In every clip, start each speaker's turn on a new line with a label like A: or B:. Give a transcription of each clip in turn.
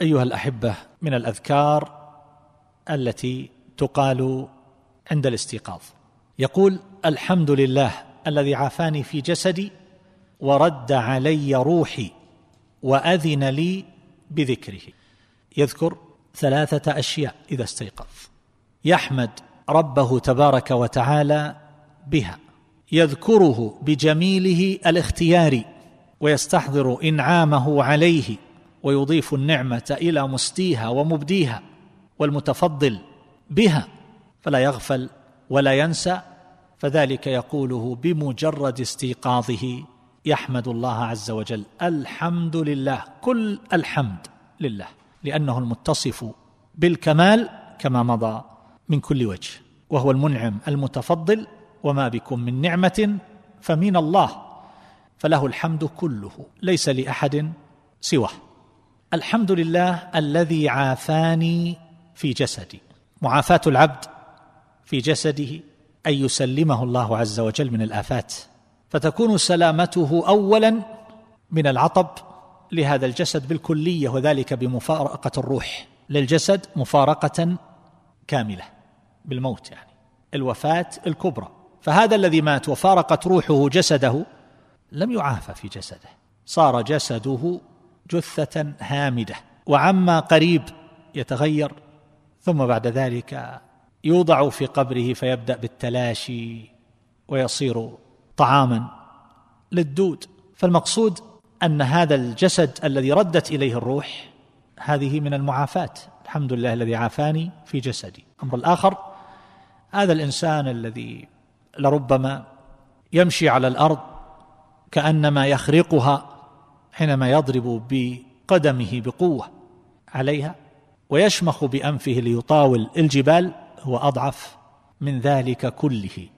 A: أيها الأحبة من الأذكار التي تقال عند الاستيقاظ. يقول الحمد لله الذي عافاني في جسدي ورد علي روحي وأذن لي بذكره. يذكر ثلاثة أشياء إذا استيقظ. يحمد ربه تبارك وتعالى بها. يذكره بجميله الاختياري ويستحضر إنعامه عليه ويضيف النعمة إلى مسديها ومبديها والمتفضل بها فلا يغفل ولا ينسى فذلك يقوله بمجرد استيقاظه يحمد الله عز وجل. الحمد لله كل الحمد لله لأنه المتصف بالكمال كما مضى من كل وجه وهو المنعم المتفضل وما بكم من نعمة فمن الله فله الحمد كله ليس لأحد سواه. الحمد لله الذي عافاني في جسدي معافاه العبد في جسده ان يسلمه الله عز وجل من الافات فتكون سلامته اولا من العطب لهذا الجسد بالكليه وذلك بمفارقه الروح للجسد مفارقه كامله بالموت يعني الوفاه الكبرى فهذا الذي مات وفارقت روحه جسده لم يعافى في جسده صار جسده جثة هامدة. وعما قريب يتغير ثم بعد ذلك يوضع في قبره فيبدأ بالتلاشي ويصير طعاما للدود. فالمقصود أن هذا الجسد الذي ردت إليه الروح هذه من المعافاه الحمد لله الذي عافاني في جسدي. الأمر الآخر هذا الإنسان الذي لربما يمشي على الأرض كأنما يخرقها حينما يضرب بقدمه بقوة عليها ويشمخ بأنفه ليطاول الجبال هو أضعف من ذلك كله.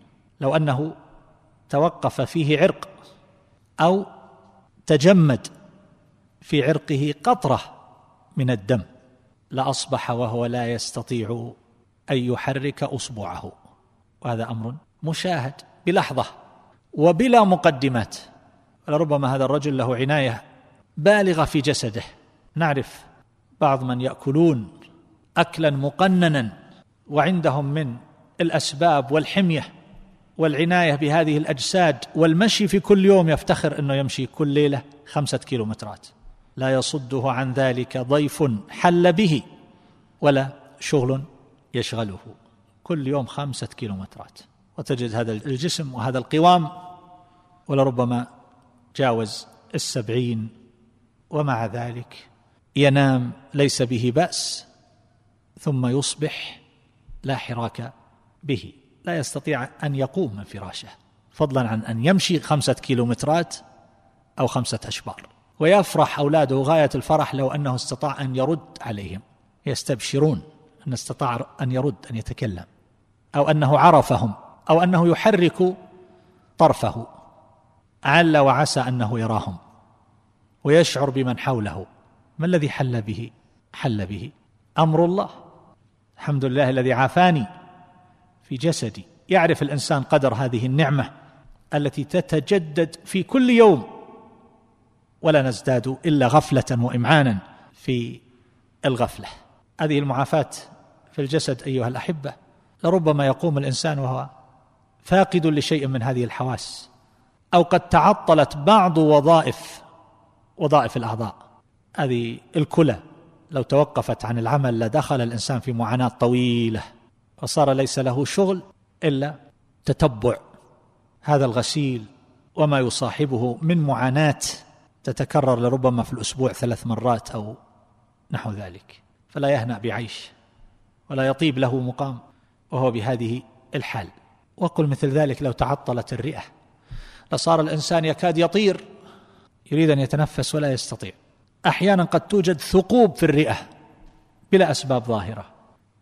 A: لو أنه توقف فيه عرق أو تجمد في عرقه قطرة من الدم لأصبح وهو لا يستطيع أن يحرك أصبعه. وهذا أمر مشاهد بلحظة وبلا مقدمات. لربما هذا الرجل له عناية بالغة في جسده. نعرف بعض من يأكلون اكلا مقننا وعندهم من الأسباب والحمية والعناية بهذه الأجساد والمشي في كل يوم يفتخر إنه يمشي كل ليلة خمسة كيلومترات. لا يصده عن ذلك ضيف حل به ولا شغل يشغله. كل يوم خمسة كيلومترات. وتجد هذا الجسم وهذا القوام ولربما جاوز السبعين ومع ذلك. ينام ليس به بأس ثم يصبح لا حراك به. لا يستطيع أن يقوم من فراشه. فضلا عن أن يمشي خمسة كيلومترات أو خمسة أشبار. ويفرح أولاده غاية الفرح لو أنه استطاع أن يرد عليهم. يستبشرون أن استطاع أن يرد أن يتكلم. أو أنه عرفهم أو أنه يحرك طرفه. عل وعسى أنه يراهم ويشعر بمن حوله. ما الذي حل به؟ حل به. أمر الله. الحمد لله الذي عافاني في جسدي. يعرف الإنسان قدر هذه النعمة التي تتجدد في كل يوم. ولا نزداد إلا غفلة وإمعانا في الغفلة. هذه المعافاة في الجسد أيها الأحبة لربما يقوم الإنسان وهو فاقد لشيء من هذه الحواس. أو قد تعطلت بعض وظائف وظائف الأعضاء. هذه الكلى لو توقفت عن العمل لدخل الإنسان في معاناة طويلة وصار ليس له شغل إلا تتبع هذا الغسيل وما يصاحبه من معاناة تتكرر لربما في الأسبوع ثلاث مرات أو نحو ذلك. فلا يهنأ بعيش ولا يطيب له مقام وهو بهذه الحال. وقل مثل ذلك لو تعطلت الرئة. لصار الإنسان يكاد يطير يريد أن يتنفس ولا يستطيع. أحيانا قد توجد ثقوب في الرئة بلا أسباب ظاهرة.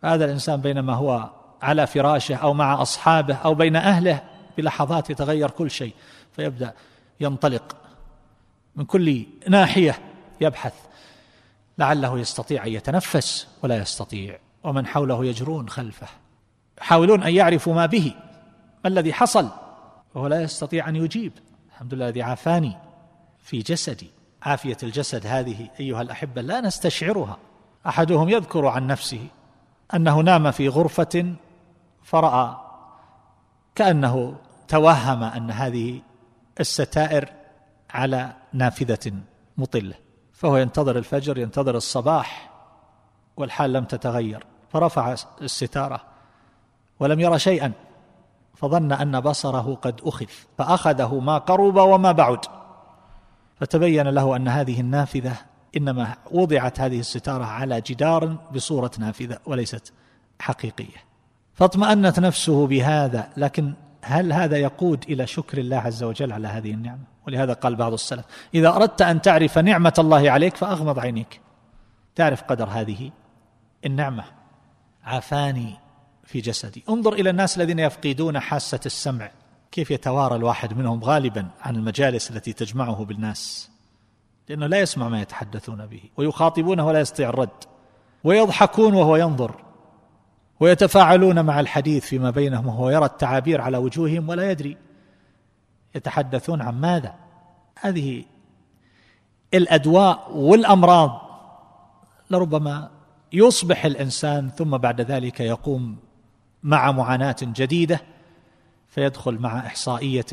A: هذا الإنسان بينما هو على فراشه أو مع أصحابه أو بين أهله بلحظات يتغير كل شيء فيبدأ ينطلق. من كل ناحية يبحث لعله يستطيع أن يتنفس ولا يستطيع ومن حوله يجرون خلفه. يحاولون أن يعرفوا ما به ما الذي حصل. وهو لا يستطيع أن يجيب. الحمد لله الذي عافاني في جسدي. عافية الجسد هذه أيها الأحبة لا نستشعرها. أحدهم يذكر عن نفسه أنه نام في غرفة فرأى كأنه توهم أن هذه الستائر على نافذة مطلة. فهو ينتظر الفجر ينتظر الصباح والحال لم تتغير. فرفع الستارة ولم ير شيئا. فظن أن بصره قد أخذ فأخذه ما قرب وما بعد. فتبين له أن هذه النافذة إنما وضعت هذه الستارة على جدار بصورة نافذة وليست حقيقية. فاطمأنت نفسه بهذا لكن هل هذا يقود إلى شكر الله عز وجل على هذه النعمة؟ ولهذا قال بعض السلف إذا أردت أن تعرف نعمة الله عليك فأغمض عينيك. تعرف قدر هذه النعمة. عافاني. في جسدي. انظر إلى الناس الذين يفقدون حاسة السمع. كيف يتوارى الواحد منهم غالبا عن المجالس التي تجمعه بالناس. لأنه لا يسمع ما يتحدثون به ويخاطبونه ولا يستطيع الرد ويضحكون وهو ينظر ويتفاعلون مع الحديث فيما بينهم وهو يرى التعابير على وجوههم ولا يدري يتحدثون عن ماذا. هذه الأدواء والأمراض لربما يصبح الإنسان ثم بعد ذلك يقوم مع معاناة جديدة فيدخل مع إحصائية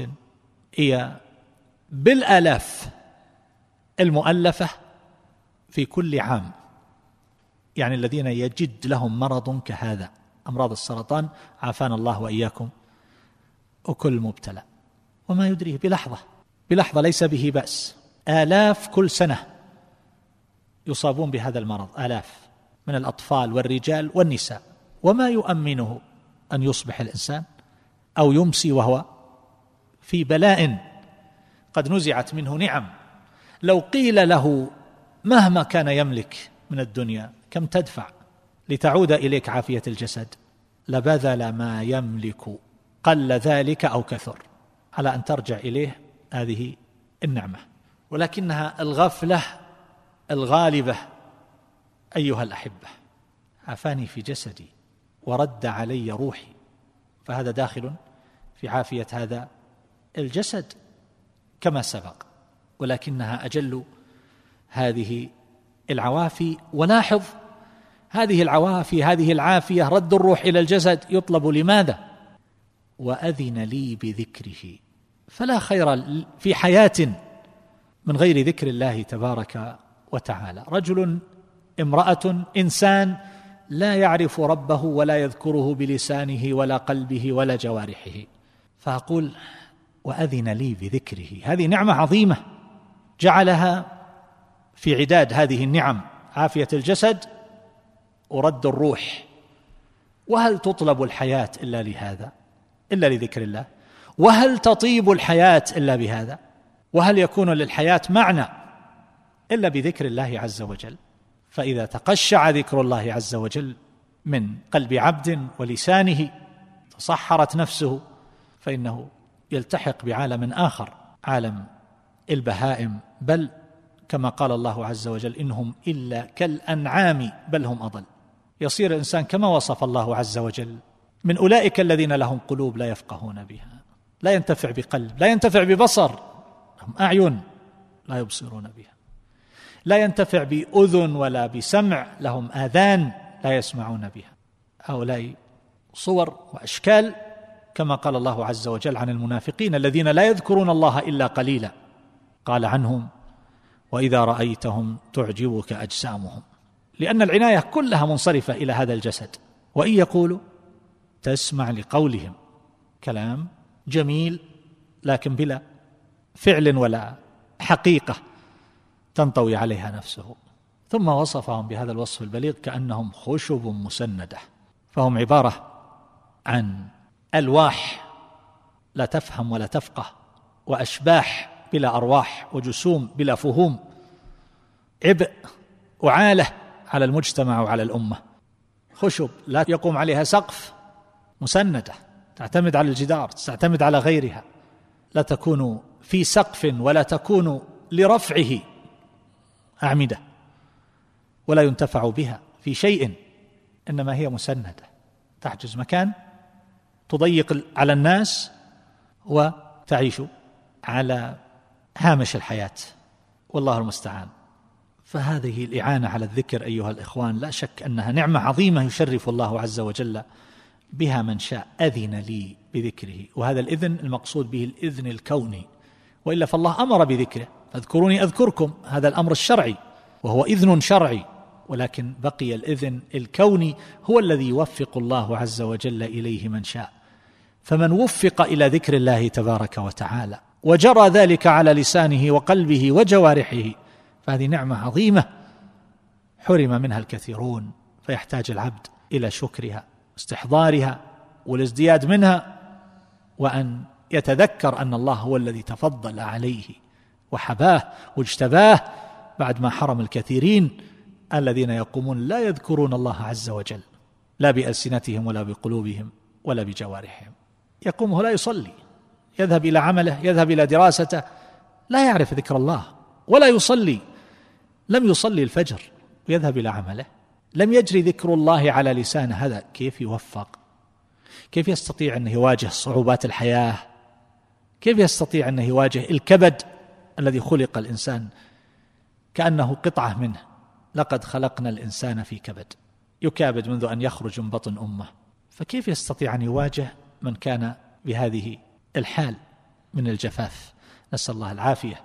A: هي بالالاف المؤلفة في كل عام. يعني الذين يجد لهم مرض كهذا. أمراض السرطان عافانا الله وإياكم وكل مبتلى. وما يدريه بلحظة بلحظة ليس به بأس. آلاف كل سنة يصابون بهذا المرض آلاف من الأطفال والرجال والنساء. وما يؤمنه أن يصبح الإنسان أو يمسي وهو في بلاء. قد نزعت منه نعم. لو قيل له مهما كان يملك من الدنيا كم تدفع لتعود إليك عافية الجسد؟ لبذل ما يملك قل ذلك أو كثر. على أن ترجع إليه هذه النعمة. ولكنها الغفلة الغالبة أيها الأحبة عافاني في جسدي. ورد علي روحي فهذا داخل في عافية هذا الجسد كما سبق ولكنها أجل هذه العوافي. ولاحظ هذه العوافي هذه العافية رد الروح إلى الجسد يطلب لماذا؟ وأذن لي بذكره. فلا خير في حياة من غير ذكر الله تبارك وتعالى. رجل امرأة إنسان لا يعرف ربه ولا يذكره بلسانه ولا قلبه ولا جوارحه. فأقول وأذن لي بذكره. هذه نعمة عظيمة جعلها في عداد هذه النعم. عافية الجسد ورد الروح. وهل تطلب الحياة إلا لهذا؟ إلا لذكر الله. وهل تطيب الحياة إلا بهذا؟ وهل يكون للحياة معنى إلا بذكر الله عز وجل؟ فإذا تقشع ذكر الله عز وجل من قلب عبد ولسانه تصحرت نفسه فإنه يلتحق بعالم آخر عالم البهائم. بل كما قال الله عز وجل إنهم إلا كالأنعام بل هم أضل. يصير الإنسان كما وصف الله عز وجل. من أولئك الذين لهم قلوب لا يفقهون بها لا ينتفع بقلب لا ينتفع ببصر لهم أعين لا يبصرون بها. لا ينتفع بأذن ولا بسمع لهم آذان لا يسمعون بها. هؤلاء صور وأشكال كما قال الله عز وجل عن المنافقين الذين لا يذكرون الله إلا قليلا. قال عنهم وإذا رأيتهم تعجبك أجسامهم. لأن العناية كلها منصرفة إلى هذا الجسد. وإن يقولوا تسمع لقولهم. كلام جميل لكن بلا فعل ولا حقيقة. تنطوي عليها نفسه. ثم وصفهم بهذا الوصف البليغ كأنهم خشب مسندة. فهم عبارة عن ألواح لا تفهم ولا تفقه وأشباح بلا أرواح وجسوم بلا فهوم عبء وعالة على المجتمع وعلى الأمة. خشب لا يقوم عليها سقف مسندة تعتمد على الجدار تعتمد على غيرها. لا تكون في سقف ولا تكون لرفعه. أعمدة ولا ينتفع بها في شيء إنما هي مسندة تحجز مكان تضيق على الناس وتعيش على هامش الحياة. والله المستعان. فهذه الإعانة على الذكر أيها الإخوان لا شك أنها نعمة عظيمة يشرف الله عز وجل بها من شاء أذن لي بذكره. وهذا الإذن المقصود به الإذن الكوني. وإلا فالله أمر بذكره. فاذكروني أذكركم هذا الأمر الشرعي وهو إذن شرعي ولكن بقي الإذن الكوني هو الذي يوفق الله عز وجل إليه من شاء. فمن وفق إلى ذكر الله تبارك وتعالى وجرى ذلك على لسانه وقلبه وجوارحه فهذه نعمة عظيمة حرم منها الكثيرون فيحتاج العبد إلى شكرها استحضارها والازدياد منها وأن يتذكر أن الله هو الذي تفضل عليه. وحباه واجتباه بعد ما حرم الكثيرين الذين يقومون لا يذكرون الله عز وجل لا بألسنتهم ولا بقلوبهم ولا بجوارحهم. يقوم لا يصلي يذهب إلى عمله يذهب إلى دراسته لا يعرف ذكر الله ولا يصلي. لم يصلي الفجر ويذهب إلى عمله. لم يجري ذكر الله على لسانه هذا. كيف يوفق؟ كيف يستطيع انه يواجه صعوبات الحياة؟ كيف يستطيع انه يواجه الكبد؟ الذي خلق الإنسان كأنه قطعة منه. لقد خلقنا الإنسان في كبد. يكابد منذ أن يخرج من بطن أمه. فكيف يستطيع أن يواجه من كان بهذه الحال من الجفاف؟ نسأل الله العافية.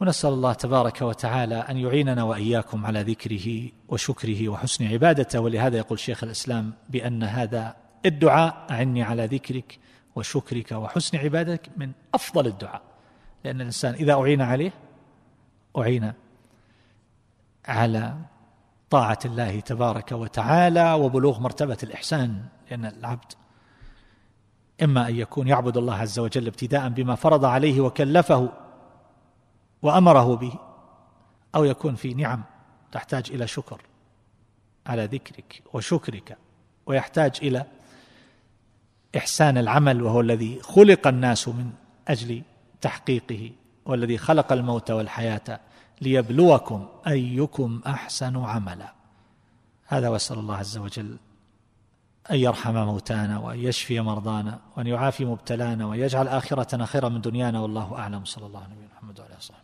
A: ونسأل الله تبارك وتعالى أن يعيننا وإياكم على ذكره وشكره وحسن عبادته. ولهذا يقول شيخ الإسلام بأن هذا الدعاء أعني على ذكرك وشكرك وحسن عبادتك من أفضل الدعاء. لأن الإنسان إذا أعين عليه أعين على طاعة الله تبارك وتعالى وبلوغ مرتبة الإحسان لأن العبد إما أن يكون يعبد الله عز وجل ابتداء بما فرض عليه وكلفه وأمره به أو يكون في نعم تحتاج إلى شكر على ذكرك وشكرك ويحتاج إلى إحسان العمل وهو الذي خلق الناس من أجل تحقيقه والذي خلق الموت والحياة ليبلوكم أيكم أحسن عملا. هذا وأسأل الله عز وجل أن يرحم موتانا وأن يشفي مرضانا وأن يعافي مبتلانا وأن يجعل آخرتنا خيرا من دنيانا والله أعلم. صلى الله عليه وسلم وعلى آله وصحبه.